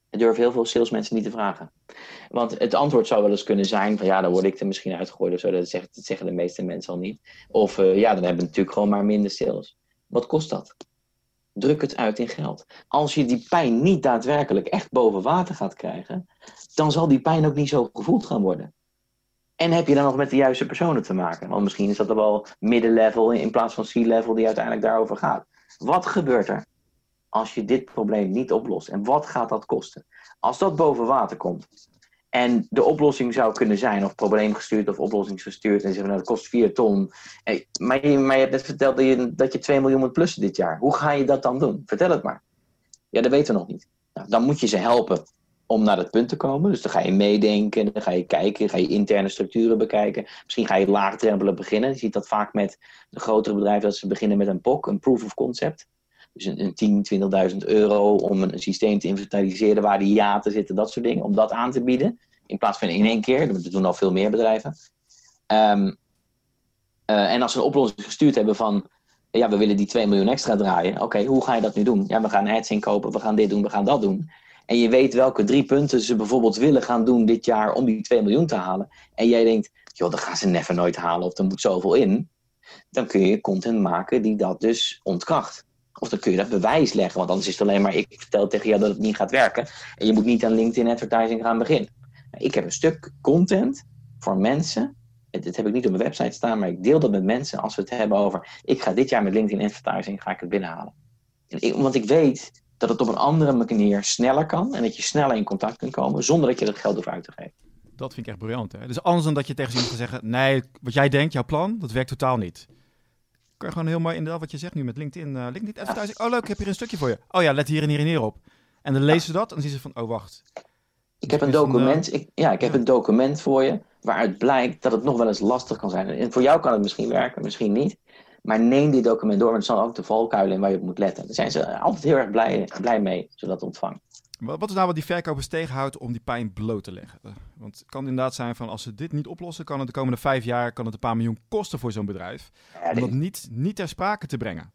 Dat durven heel veel salesmensen niet te vragen. Want het antwoord zou wel eens kunnen zijn: van ja, dan word ik er misschien uitgegooid of zo. Dat zeggen, dat de meeste mensen al niet. Of uh, ja, dan hebben we natuurlijk gewoon maar minder sales. Wat kost dat? Druk het uit in geld. Als je die pijn niet daadwerkelijk echt boven water gaat krijgen, dan zal die pijn ook niet zo gevoeld gaan worden. En heb je dan nog met de juiste personen te maken? Want misschien is dat er wel middenlevel in plaats van C-level die uiteindelijk daarover gaat. Wat gebeurt er als je dit probleem niet oplost? En wat gaat dat kosten? Als dat boven water komt en de oplossing zou kunnen zijn, of probleemgestuurd of oplossingsgestuurd, en zeggen nou, dat kost 4 ton. maar, je, maar hebt net verteld dat je, dat je 2 miljoen moet plussen dit jaar. Hoe ga je dat dan doen? Vertel het maar. Ja, dat weten we nog niet. Nou, dan moet je ze helpen om naar dat punt te komen. Dus dan ga je meedenken, dan ga je kijken, ga je interne structuren bekijken. Misschien ga je laagdrempelig beginnen. Je ziet dat vaak met de grotere bedrijven dat ze beginnen met een POC, een proof of concept. Dus een, een 10, 20.000 euro om een, systeem te inventariseren waar die te zitten, dat soort dingen. Om dat aan te bieden. In plaats van in één keer. Dat doen al veel meer bedrijven. Um, uh, en als ze een oplossing gestuurd hebben van ja, we willen die 2 miljoen extra draaien. Oké, hoe ga je dat nu doen? Ja, we gaan ads inkopen, we gaan dit doen, we gaan dat doen en je weet welke drie punten ze bijvoorbeeld willen gaan doen dit jaar om die 2 miljoen te halen. En jij denkt, joh, dat gaan ze never nooit halen of er moet zoveel in. Dan kun je content maken die dat dus ontkracht. Of dan kun je dat bewijs leggen, want anders is het alleen maar ik vertel tegen jou dat het niet gaat werken. En je moet niet aan LinkedIn advertising gaan beginnen. Ik heb een stuk content voor mensen. Dit heb ik niet op mijn website staan, maar ik deel dat met mensen als we het hebben over. Ik ga dit jaar met LinkedIn advertising ga ik het binnenhalen. want ik weet dat het op een andere manier sneller kan en dat je sneller in contact kunt komen zonder dat je dat geld hoeft uit te geven. Dat vind ik echt briljant. Hè? Dus anders dan dat je tegen iemand gaat zeggen: nee, wat jij denkt, jouw plan, dat werkt totaal niet. Kan je gewoon heel mooi inderdaad wat je zegt nu met LinkedIn. Uh, LinkedIn advertising. Oh leuk, ik heb hier een stukje voor je. Oh ja, let hier en hier en hier op. En dan lezen ze dat en dan zien ze van: oh wacht. Ik heb een document. Ik, ja, ik heb een document voor je waaruit blijkt dat het nog wel eens lastig kan zijn. En voor jou kan het misschien werken, misschien niet. Maar neem dit document door, want er zijn ook de valkuilen in waar je op moet letten. Daar zijn ze altijd heel erg blij, blij mee, zodat ontvangen. Wat is nou wat die verkopers tegenhoudt om die pijn bloot te leggen? Want het kan inderdaad zijn van als ze dit niet oplossen, kan het de komende vijf jaar kan het een paar miljoen kosten voor zo'n bedrijf. om dat niet, niet ter sprake te brengen.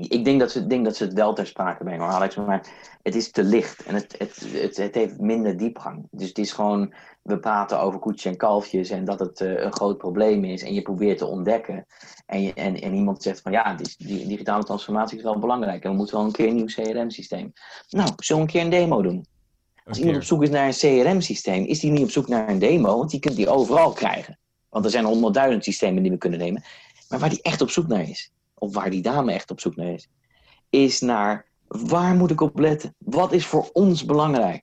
Ik denk dat, ze, denk dat ze het wel ter sprake brengen, Alex. Maar het is te licht en het, het, het, het heeft minder diepgang. Dus het is gewoon we praten over koetsje en kalfjes en dat het uh, een groot probleem is en je probeert te ontdekken. En, je, en, en iemand zegt van ja, die, die, digitale transformatie is wel belangrijk en we moeten wel een keer een nieuw CRM-systeem. Nou, zullen we een keer een demo doen? Als iemand op zoek is naar een CRM-systeem, is die niet op zoek naar een demo, want die kunt die overal krijgen. Want er zijn honderdduizend systemen die we kunnen nemen. Maar waar die echt op zoek naar is, of waar die dame echt op zoek naar is, is naar waar moet ik op letten? Wat is voor ons belangrijk?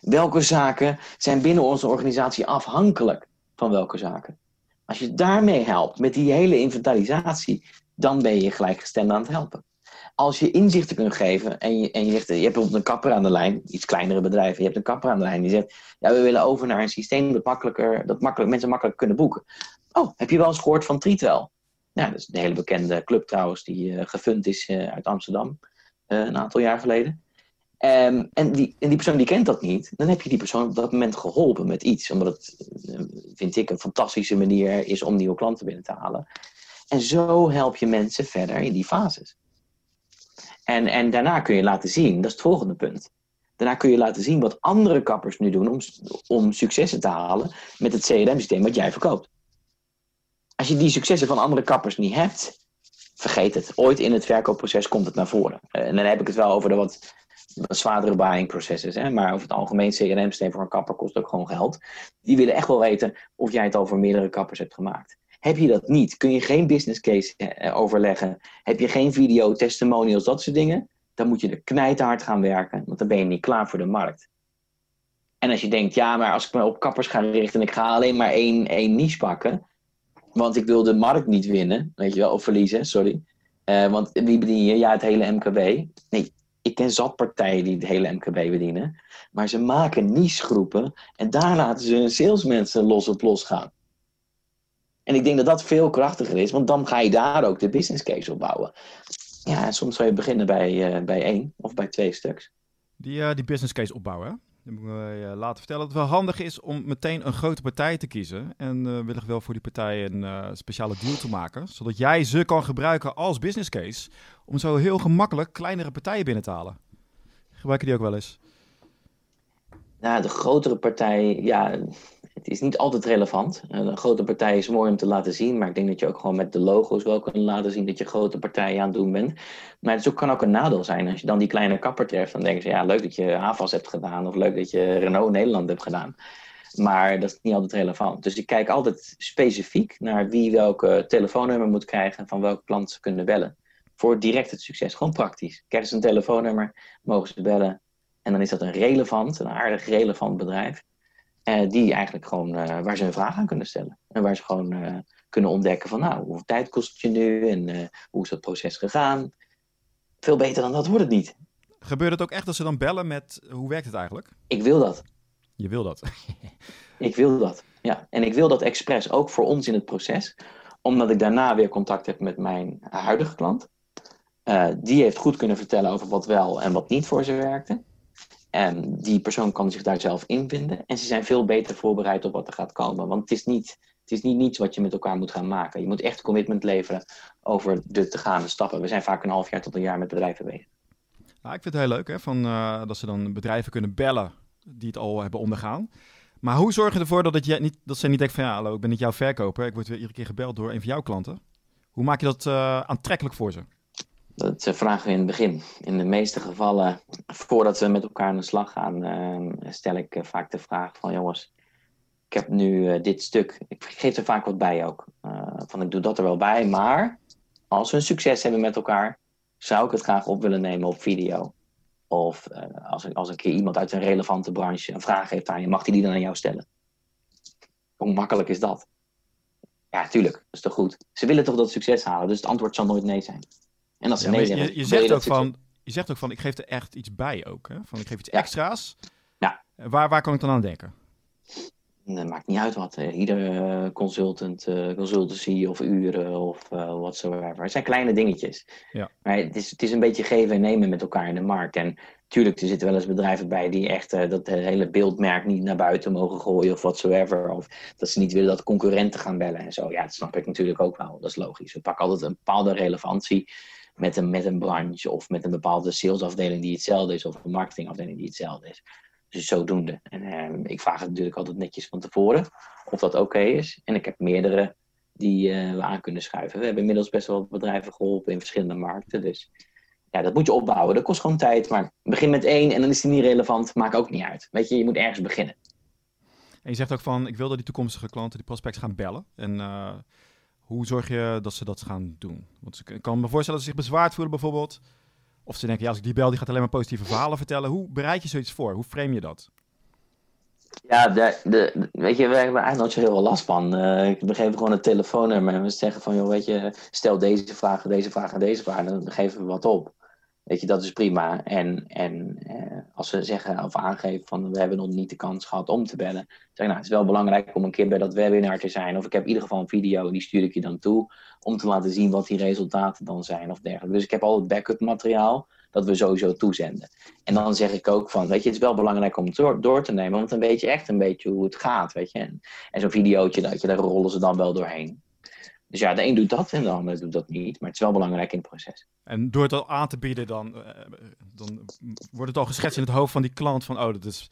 Welke zaken zijn binnen onze organisatie afhankelijk van welke zaken? Als je daarmee helpt, met die hele inventarisatie, dan ben je gelijkgestemd aan het helpen. Als je inzichten kunt geven en je, en je zegt, je hebt bijvoorbeeld een kapper aan de lijn, iets kleinere bedrijven, je hebt een kapper aan de lijn die zegt, ja, we willen over naar een systeem dat, makkelijker, dat makkelijk, mensen makkelijk kunnen boeken. Oh, heb je wel eens gehoord van Treatwell? Ja, dat is een hele bekende club trouwens, die uh, gefund is uh, uit Amsterdam, uh, een aantal jaar geleden. Um, en, die, en die persoon die kent dat niet, dan heb je die persoon op dat moment geholpen met iets. Omdat het, eh, vind ik, een fantastische manier is om nieuwe klanten binnen te halen. En zo help je mensen verder in die fases. En, en daarna kun je laten zien, dat is het volgende punt. Daarna kun je laten zien wat andere kappers nu doen om, om successen te halen met het CRM-systeem wat jij verkoopt. Als je die successen van andere kappers niet hebt, vergeet het. Ooit in het verkoopproces komt het naar voren. Eh, en dan heb ik het wel over de wat zwaardere buying processes. Hè? Maar over het algemeen CRM-systeem voor een kapper kost ook gewoon geld. Die willen echt wel weten of jij het al voor meerdere kappers hebt gemaakt. Heb je dat niet, kun je geen business case eh, overleggen, heb je geen video, testimonials, dat soort dingen, dan moet je er knijthard gaan werken, want dan ben je niet klaar voor de markt. En als je denkt, ja, maar als ik me op kappers ga richten en ik ga alleen maar één, één niche pakken, want ik wil de markt niet winnen, weet je wel, of verliezen, sorry. Uh, want wie bedien je? Ja, het hele MKB. Nee, ik ken zat partijen die het hele MKB bedienen. Maar ze maken nichegroepen en daar laten ze hun salesmensen los op los gaan. En ik denk dat dat veel krachtiger is, want dan ga je daar ook de business case op bouwen. Ja, soms zou je beginnen bij, uh, bij één of bij twee stuks. Die, uh, die business case opbouwen, dan moet ik uh, laten vertellen dat het wel handig is om meteen een grote partij te kiezen. En uh, willen wel voor die partij een uh, speciale deal te maken. Zodat jij ze kan gebruiken als business case. Om zo heel gemakkelijk kleinere partijen binnen te halen. Gebruiken die ook wel eens? Nou, de grotere partij, ja, het is niet altijd relevant. Een grote partij is mooi om te laten zien, maar ik denk dat je ook gewoon met de logo's wel kan laten zien dat je grote partijen aan het doen bent. Maar het kan ook een nadeel zijn. Als je dan die kleine kapper treft, dan denken ze, ja, leuk dat je AFAS hebt gedaan of leuk dat je Renault Nederland hebt gedaan. Maar dat is niet altijd relevant. Dus ik kijk altijd specifiek naar wie welke telefoonnummer moet krijgen van welke klant ze kunnen bellen. Voor direct het succes. Gewoon praktisch. Krijgen ze een telefoonnummer, mogen ze bellen. En dan is dat een relevant, een aardig relevant bedrijf. Uh, die eigenlijk gewoon, uh, waar ze een vraag aan kunnen stellen. En waar ze gewoon uh, kunnen ontdekken van, nou, hoeveel tijd kost het je nu en hoe is dat proces gegaan? Veel beter dan dat wordt het niet. Gebeurt het ook echt dat ze dan bellen met, hoe werkt het eigenlijk? Ik wil dat. Je wil dat? ik wil dat, ja. En ik wil dat expres, ook voor ons in het proces. Omdat ik daarna weer contact heb met mijn huidige klant. die heeft goed kunnen vertellen over wat wel en wat niet voor ze werkte. En die persoon kan zich daar zelf in vinden. En ze zijn veel beter voorbereid op wat er gaat komen. Want het is niet, het is niet niets wat je met elkaar moet gaan maken. Je moet echt commitment leveren over de te gaande stappen. We zijn vaak een half jaar tot een jaar met bedrijven bezig. Nou, ik vind het heel leuk hè, van, uh, dat ze dan bedrijven kunnen bellen die het al hebben ondergaan. Maar hoe zorg je ervoor dat, je niet, dat ze niet denken van ja, hallo, ik ben niet jouw verkoper. Ik word weer iedere keer gebeld door een van jouw klanten. Hoe maak je dat uh, aantrekkelijk voor ze? Dat vragen we in het begin. In de meeste gevallen, voordat we met elkaar aan de slag gaan, uh, stel ik uh, vaak de vraag van jongens, ik heb nu uh, dit stuk. Ik geef er vaak wat bij ook. van ik doe dat er wel bij, maar als we een succes hebben met elkaar, zou ik het graag op willen nemen op video. Of als, als een keer iemand uit een relevante branche een vraag heeft aan je, mag die die dan aan jou stellen? Hoe makkelijk is dat? Ja, tuurlijk, dat is toch goed. Ze willen toch dat succes halen, dus het antwoord zal nooit nee zijn. En als ze ja, nee je, zeggen, je, zegt ook van, je zegt ook van, ik geef er echt iets bij ook. Hè? Van, ik geef iets Ja. extra's. Ja. Waar, waar kan ik dan aan denken? Dat maakt niet uit wat. eh, Ieder eh, consultant, eh, consultancy of uren of eh whatsoever. Het zijn kleine dingetjes. Ja. Maar het is, het is een beetje geven en nemen met elkaar in de markt. En tuurlijk, er zitten wel eens bedrijven bij die echt eh, dat hele beeldmerk niet naar buiten mogen gooien of whatsoever. Of dat ze niet willen dat concurrenten gaan bellen en zo. Ja, dat snap ik natuurlijk ook wel. Dat is logisch. We pakken altijd een bepaalde relevantie met een, met een branche of met een bepaalde salesafdeling die hetzelfde is of een marketingafdeling die hetzelfde is. Dus zodoende. En eh, ik vraag het natuurlijk altijd netjes van tevoren of dat oké is. En ik heb meerdere die eh, we aan kunnen schuiven. We hebben inmiddels best wel bedrijven geholpen in verschillende markten. Dus ja, dat moet je opbouwen. Dat kost gewoon tijd. Maar begin met één en dan is die niet relevant. Maakt ook niet uit. Weet je, je moet ergens beginnen. En je zegt ook van, ik wil dat die toekomstige klanten, die prospects gaan bellen. En eh, hoe zorg je dat ze dat gaan doen? Want ik kan me voorstellen dat ze zich bezwaard voelen bijvoorbeeld. Of ze denken, ja, als ik die bel, die gaat alleen maar positieve verhalen vertellen. Hoe bereid je zoiets voor? Hoe frame je dat? Ja, de, weet je, we hebben eigenlijk nooit heel veel last van. Eh, we geven gewoon een telefoonnummer en we zeggen van, joh, weet je, stel deze vraag, deze vraag en deze vraag. En dan geven we wat op. Weet je, dat is prima. En, en eh, als ze zeggen of aangeven van, we hebben nog niet de kans gehad om te bellen. Zeg ik, nou, het is wel belangrijk om een keer bij dat webinar te zijn. Of ik heb in ieder geval een video, die stuur ik je dan toe. Om te laten zien wat die resultaten dan zijn of dergelijke. Dus ik heb al het backup materiaal dat we sowieso toezenden. En dan zeg ik ook van, weet je, het is wel belangrijk om het door, door te nemen, want dan weet je echt een beetje hoe het gaat, weet je. En, en zo'n videootje, dat je, daar rollen ze dan wel doorheen. Dus ja, de een doet dat en de ander doet dat niet, maar het is wel belangrijk in het proces. En door het al aan te bieden, dan, eh, dan wordt het al geschetst in het hoofd van die klant van, oh, dat is,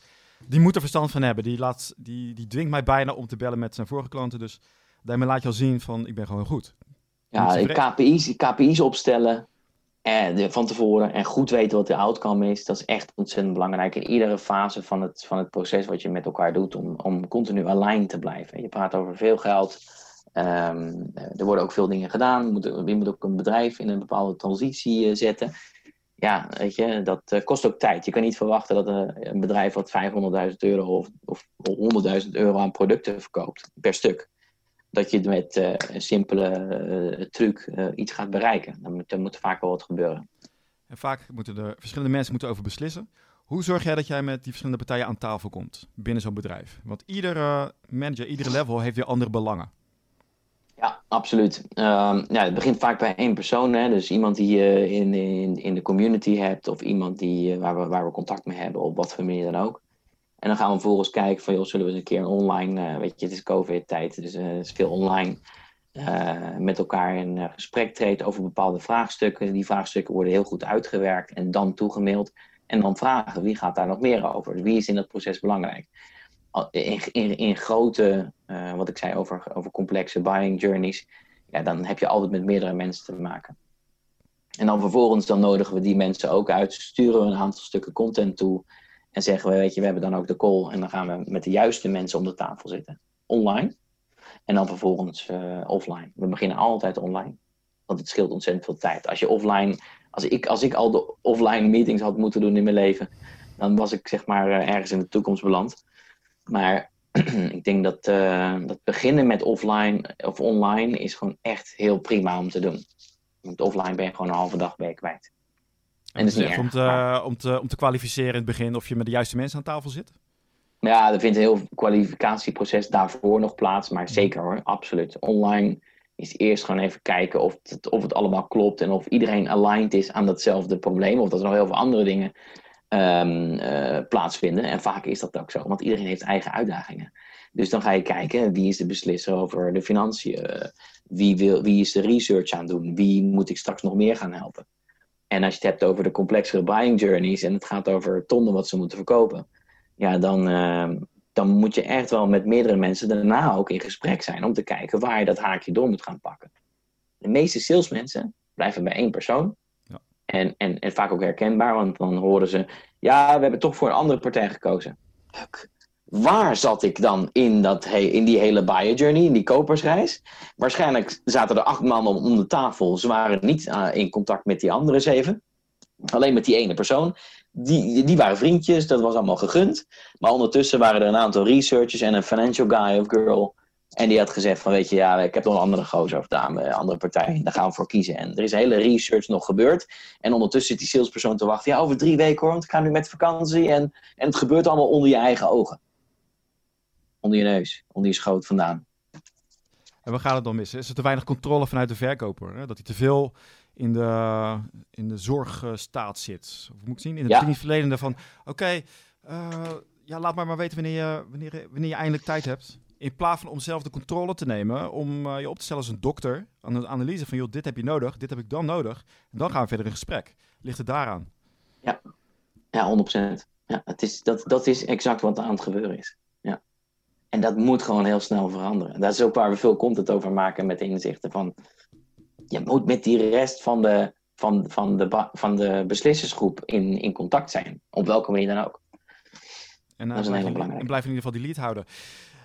die moet er verstand van hebben. Die, laat, die, die dwingt mij bijna om te bellen met zijn vorige klanten. Dus daarmee laat je al zien van, ik ben gewoon goed. Ja. KPI's, KPI's opstellen en van tevoren en goed weten wat de outcome is, dat is echt ontzettend belangrijk in iedere fase van het, van het proces wat je met elkaar doet om, om continu aligned te blijven. Je praat over veel geld, Ehm, er worden ook veel dingen gedaan. Je moet, ook een bedrijf in een bepaalde transitie zetten ja, weet je, dat uh, kost ook tijd. Je kan niet verwachten dat uh, een bedrijf wat 500.000 euro of, of 100.000 euro aan producten verkoopt per stuk, dat je met een simpele truc iets gaat bereiken. Dan moet, er moet vaak wel wat gebeuren. En vaak moeten er verschillende mensen moeten over beslissen. Hoe zorg jij dat jij met die verschillende partijen aan tafel komt binnen zo'n bedrijf? Want iedere manager, iedere level heeft weer andere belangen. Ja, absoluut. Um, ja, het begint vaak bij één persoon. Hè? Dus iemand die je in, in, in de community hebt, of iemand die, waar, we, waar we contact mee hebben, op wat voor manier dan ook. En dan gaan we vervolgens kijken van, joh, zullen we eens een keer online, uh, weet je, het is COVID-tijd, dus het is veel online, met elkaar in gesprek treden over bepaalde vraagstukken. Die vraagstukken worden heel goed uitgewerkt en dan toegemaild. En dan vragen, wie gaat daar nog meer over? Wie is in dat proces belangrijk? In, in, in grote, uh, wat ik zei over, over complexe buying journeys, ja, dan heb je altijd met meerdere mensen te maken. En dan vervolgens dan nodigen we die mensen ook uit, sturen we een aantal stukken content toe en zeggen we, weet je, we hebben dan ook de call en dan gaan we met de juiste mensen om de tafel zitten. Online. En dan vervolgens uh, offline. We beginnen altijd online. Want het scheelt ontzettend veel tijd. Als je offline, als ik, als ik al de offline meetings had moeten doen in mijn leven, dan was ik zeg maar uh, ergens in de toekomst beland. Maar ik denk dat, uh, dat beginnen met offline of online is gewoon echt heel prima om te doen. Want offline ben je gewoon een halve dag bij kwijt. En, dat is niet om, te, om, te, om te kwalificeren in het begin of je met de juiste mensen aan tafel zit? Ja, er vindt een heel kwalificatieproces daarvoor nog plaats. Maar mhm. zeker hoor, absoluut. Online is eerst gewoon even kijken of het, of het allemaal klopt. En of iedereen aligned is aan datzelfde probleem. Of dat er nog heel veel andere dingen um, plaatsvinden. En vaak is dat ook zo, want iedereen heeft eigen uitdagingen. Dus dan ga je kijken, wie is de beslisser over de financiën? Wie, wil, wie is de research aan doen? Wie moet ik straks nog meer gaan helpen? En als je het hebt over de complexere buying journeys en het gaat over tonnen wat ze moeten verkopen, ja, dan, uh, dan moet je echt wel met meerdere mensen daarna ook in gesprek zijn om te kijken waar je dat haakje door moet gaan pakken. De meeste salesmensen blijven bij één persoon en, en, en vaak ook herkenbaar, want dan horen ze: ja, we hebben toch voor een andere partij gekozen. Waar zat ik dan in, dat, in die hele buyer journey, in die kopersreis? Waarschijnlijk zaten er acht man om de tafel. Ze waren niet uh, in contact met die andere zeven. Alleen met die ene persoon. Die, die waren vriendjes, dat was allemaal gegund. Maar ondertussen waren er een aantal researchers en een financial guy of girl en die had gezegd van, weet je, ja, ik heb nog een andere gozer of dame, andere partij. Daar gaan we voor kiezen. En er is hele research nog gebeurd. En ondertussen zit die salespersoon te wachten. Ja, over drie weken hoor, want ik ga nu met vakantie. En, en het gebeurt allemaal onder je eigen ogen. Onder je neus, onder je schoot vandaan. En waar gaat het dan mis? Is er te weinig controle vanuit de verkoper? Hè? Dat hij te veel in de, in de zorgstaat zit? Of moet ik zien? In het ja. verleden van, oké, uh, ja, laat maar maar weten wanneer je, wanneer, wanneer je eindelijk tijd hebt in plaats van om zelf de controle te nemen, om uh, je op te stellen als een dokter, aan een analyse van, joh, dit heb je nodig, dit heb ik dan nodig, en dan gaan we verder in gesprek. Ligt het daaraan? Ja, ja 100%. Ja, het is, dat, dat is exact wat er aan het gebeuren is. Ja. En dat moet gewoon heel snel veranderen. Dat is ook waar we veel content over maken met inzichten van, je moet met die rest van de, van, van de, van de beslissersgroep in, in contact zijn, op welke manier dan ook. En, uh, dat is een hele belangrijke. En blijf in ieder geval die lead houden.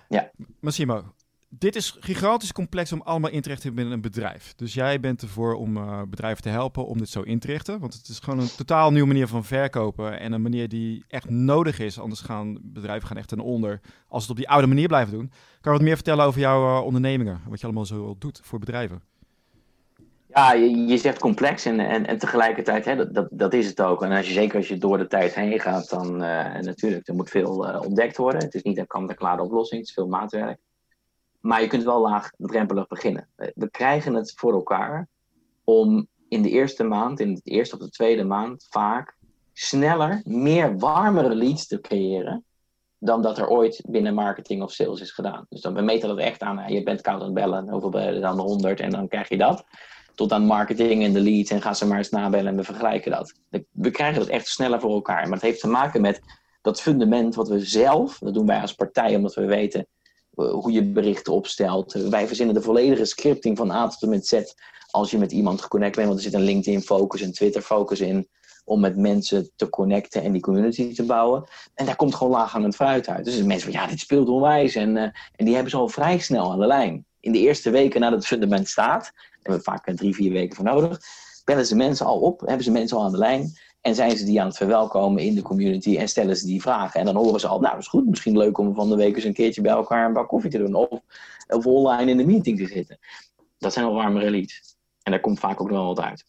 Ja. Massimo, dit is gigantisch complex om allemaal in te richten binnen een bedrijf. Dus jij bent ervoor om uh, bedrijven te helpen om dit zo in te richten. Want het is gewoon een totaal nieuwe manier van verkopen. En een manier die echt nodig is. Anders gaan bedrijven gaan echt ten onder. Als het op die oude manier blijven doen. Kan je wat meer vertellen over jouw uh, ondernemingen? Wat je allemaal zo doet voor bedrijven? Ja, je, je zegt complex en, en, en tegelijkertijd, hè, dat, dat, dat is het ook. En als je, zeker als je door de tijd heen gaat, dan uh, natuurlijk, er moet veel uh, ontdekt worden. Het is niet een kant-en-klare oplossing, het is veel maatwerk. Maar je kunt wel laagdrempelig beginnen. We krijgen het voor elkaar om in de eerste maand, in de eerste of de tweede maand, vaak sneller, meer warmere leads te creëren dan dat er ooit binnen marketing of sales is gedaan. Dus dan, we meten dat echt aan. Je bent koud aan het bellen, hoeveel bellen dan 100 en dan krijg je dat tot aan marketing en de leads en gaan ze maar eens nabellen en we vergelijken dat. We krijgen dat echt sneller voor elkaar. Maar het heeft te maken met dat fundament wat we zelf, dat doen wij als partij omdat we weten eh, hoe je berichten opstelt. Wij verzinnen de volledige scripting van A tot en met Z als je met iemand geconnect bent. Want er zit een LinkedIn focus, een Twitter focus in om met mensen te connecten en die community te bouwen. En daar komt gewoon laaghangend fruit uit. Dus mensen van ja, dit speelt onwijs. En, uh, en die hebben ze al vrij snel aan de lijn in de eerste weken nadat het fundament staat, hebben we vaak drie, vier weken voor nodig, bellen ze mensen al op, hebben ze mensen al aan de lijn en zijn ze die aan het verwelkomen in de community en stellen ze die vragen. En dan horen ze al, nou, dat is goed, misschien leuk om van de week eens een keertje bij elkaar een bak koffie te doen of, of online in de meeting te zitten. Dat zijn al warmere leads. En daar komt vaak ook nog wel wat uit.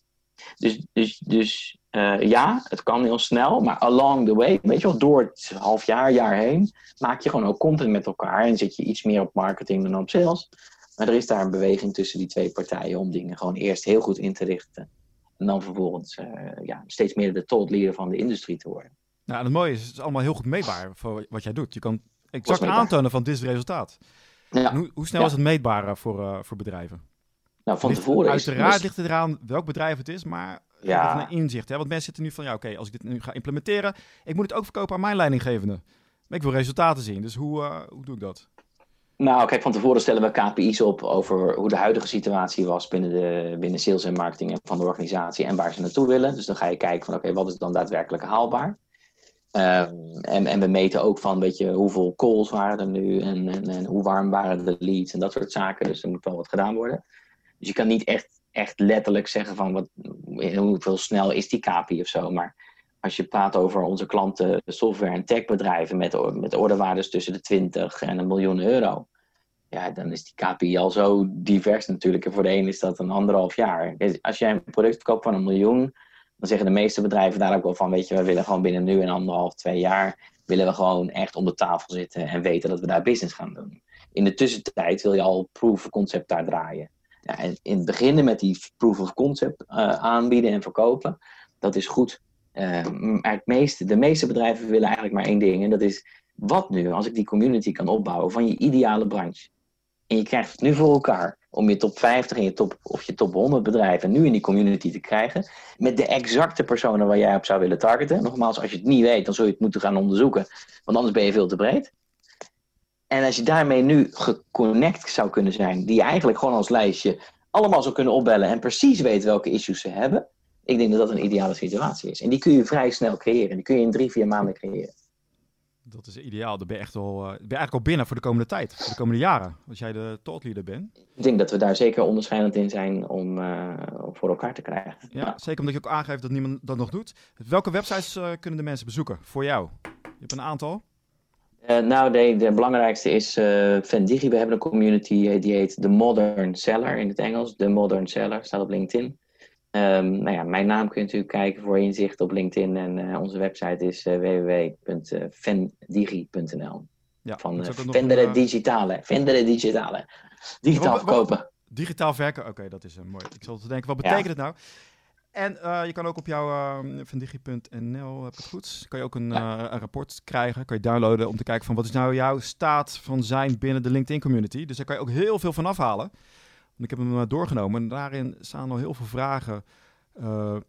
Dus, dus, dus uh, ja, het kan heel snel, maar along the way, weet je wel, door het half jaar, jaar heen, maak je gewoon ook content met elkaar en zit je iets meer op marketing dan op sales. Maar er is daar een beweging tussen die twee partijen om dingen gewoon eerst heel goed in te richten. En dan vervolgens uh, ja, steeds meer de thought leader van de industrie te worden. Nou, en het mooie is, het is allemaal heel goed meetbaar voor wat jij doet. Je kan exact aantonen van dit is het resultaat. Ja. Hoe, hoe, snel ja. is het meetbaar voor, uh, voor bedrijven? Nou, van tevoren Uiteraard is... ligt het eraan welk bedrijf het is, maar ja. een inzicht. Hè? Want mensen zitten nu van, ja oké, als ik dit nu ga implementeren, ik moet het ook verkopen aan mijn leidinggevende. Maar ik wil resultaten zien, dus hoe, uh, hoe doe ik dat? Nou, kijk, van tevoren stellen we KPI's op over hoe de huidige situatie was binnen, de, binnen sales en marketing van de organisatie en waar ze naartoe willen. Dus dan ga je kijken van, oké, wat is dan daadwerkelijk haalbaar? Um, en, en we meten ook van, weet je, hoeveel calls waren er nu en, en, en hoe warm waren de leads en dat soort zaken. Dus er moet wel wat gedaan worden. Dus je kan niet echt, echt letterlijk zeggen van wat, hoeveel snel is die KPI of zo. Maar als je praat over onze klanten, software- en techbedrijven met, met ordewaardes tussen de 20 en een miljoen euro. Ja, dan is die KPI al zo divers natuurlijk. En voor de een is dat een anderhalf jaar. Als jij een product verkoopt van een miljoen, dan zeggen de meeste bedrijven daar ook wel van, weet je, we willen gewoon binnen nu en anderhalf, twee jaar, willen we gewoon echt om de tafel zitten en weten dat we daar business gaan doen. In de tussentijd wil je al proof of concept daar draaien. Ja, en in het beginnen met die proof of concept uh, aanbieden en verkopen, dat is goed. Maar het meeste, de meeste bedrijven willen eigenlijk maar één ding. En dat is, wat nu als ik die community kan opbouwen van je ideale branche? En je krijgt het nu voor elkaar om je top 50 en je top, of je top 100 bedrijven nu in die community te krijgen. Met de exacte personen waar jij op zou willen targeten. Nogmaals, als je het niet weet, dan zul je het moeten gaan onderzoeken. Want anders ben je veel te breed. En als je daarmee nu geconnect zou kunnen zijn, die eigenlijk gewoon als lijstje allemaal zou kunnen opbellen en precies weet welke issues ze hebben. Ik denk dat dat een ideale situatie is. En die kun je vrij snel creëren. Die kun je in drie, vier maanden creëren. Dat is ideaal. Dan ben je, echt al, ben je eigenlijk al binnen voor de komende tijd, voor de komende jaren, als jij de thought leader bent. Ik denk dat we daar zeker onderscheidend in zijn om, uh, voor elkaar te krijgen. Ja, ja, zeker omdat je ook aangeeft dat niemand dat nog doet. Welke websites uh, kunnen de mensen bezoeken voor jou? Je hebt een aantal. Uh, nou, de, de, belangrijkste is uh, Vendigi. We hebben een community die heet The Modern Seller in het Engels. The Modern Seller staat op LinkedIn. Um, nou ja, mijn naam kun je natuurlijk kijken voor inzicht op LinkedIn. En uh, onze website is www.vendigi.nl. Ja, van Vendere een, Digitale. Vendere Digitale. Digitaal verkopen. Digitaal verkopen, oké, dat is mooi. Ik zal te denken, wat betekent ja. het nou? En uh, je kan ook op jouw uh, vandigi.nl, heb ik het goed, kan je ook een, ja. uh, een, rapport krijgen. Kan je downloaden om te kijken van wat is nou jouw staat van zijn binnen de LinkedIn community. Dus daar kan je ook heel veel van afhalen. Ik heb hem doorgenomen en daarin staan al heel veel vragen.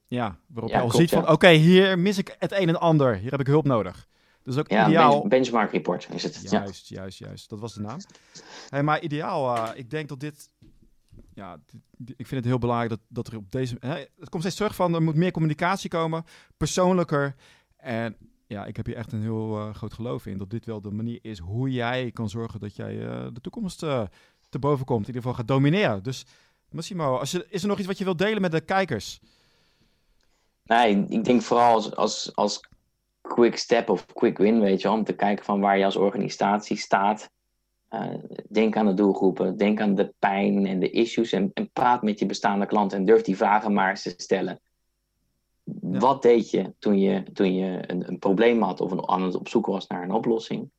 ja, waarop ja, je al ziet van oké, okay, hier mis ik het een en ander. Hier heb ik hulp nodig. Dus ook ja, ideaal. benchmark report is het. Juist, juist, juist. Dat was de naam. Hey, maar ideaal, ik denk dat dit ja, ik vind het heel belangrijk dat, dat er op deze. Hè, het komt steeds terug van er moet meer communicatie komen, persoonlijker. En ja, ik heb hier echt een heel uh, groot geloof in dat dit wel de manier is hoe jij kan zorgen dat jij de toekomst te boven komt. In ieder geval gaat domineren. Dus Massimo, als je, is er nog iets wat je wilt delen met de kijkers? Nee, ik denk vooral als, als, als quick step of quick win, weet je, om te kijken van waar je als organisatie staat. Uh, denk aan de doelgroepen, denk aan de pijn en de issues en, en, praat met je bestaande klanten en durf die vragen maar eens te stellen. Ja. Wat deed je toen je, toen je een, een probleem had of een, aan het op zoek was naar een oplossing?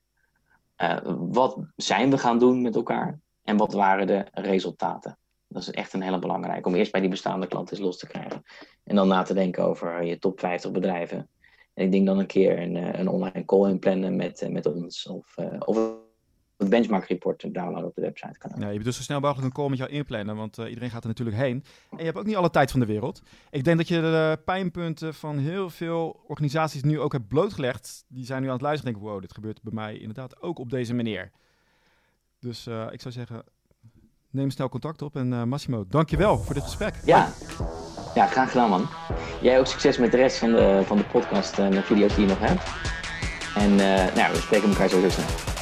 Uh, wat zijn we gaan doen met elkaar en wat waren de resultaten? Dat is echt een hele belangrijke om eerst bij die bestaande klanten eens los te krijgen. En dan na te denken over je top 50 bedrijven. En ik denk dan een keer een, een online call inplannen met, met ons of, of het benchmark report downloaden op de website kan. Je moet dus zo snel mogelijk een call met jou inplannen, want iedereen gaat er natuurlijk heen. En je hebt ook niet alle tijd van de wereld. Ik denk dat je de pijnpunten van heel veel organisaties nu ook hebt blootgelegd. Die zijn nu aan het luisteren en denken, wow, dit gebeurt bij mij inderdaad ook op deze manier. Dus uh, ik zou zeggen, neem snel contact op. En uh, Massimo, dankjewel voor dit gesprek. Ja. ja, graag gedaan man. Jij ook succes met de rest van de, van de podcast en de video's die je nog hebt. En nou, we spreken elkaar zo snel.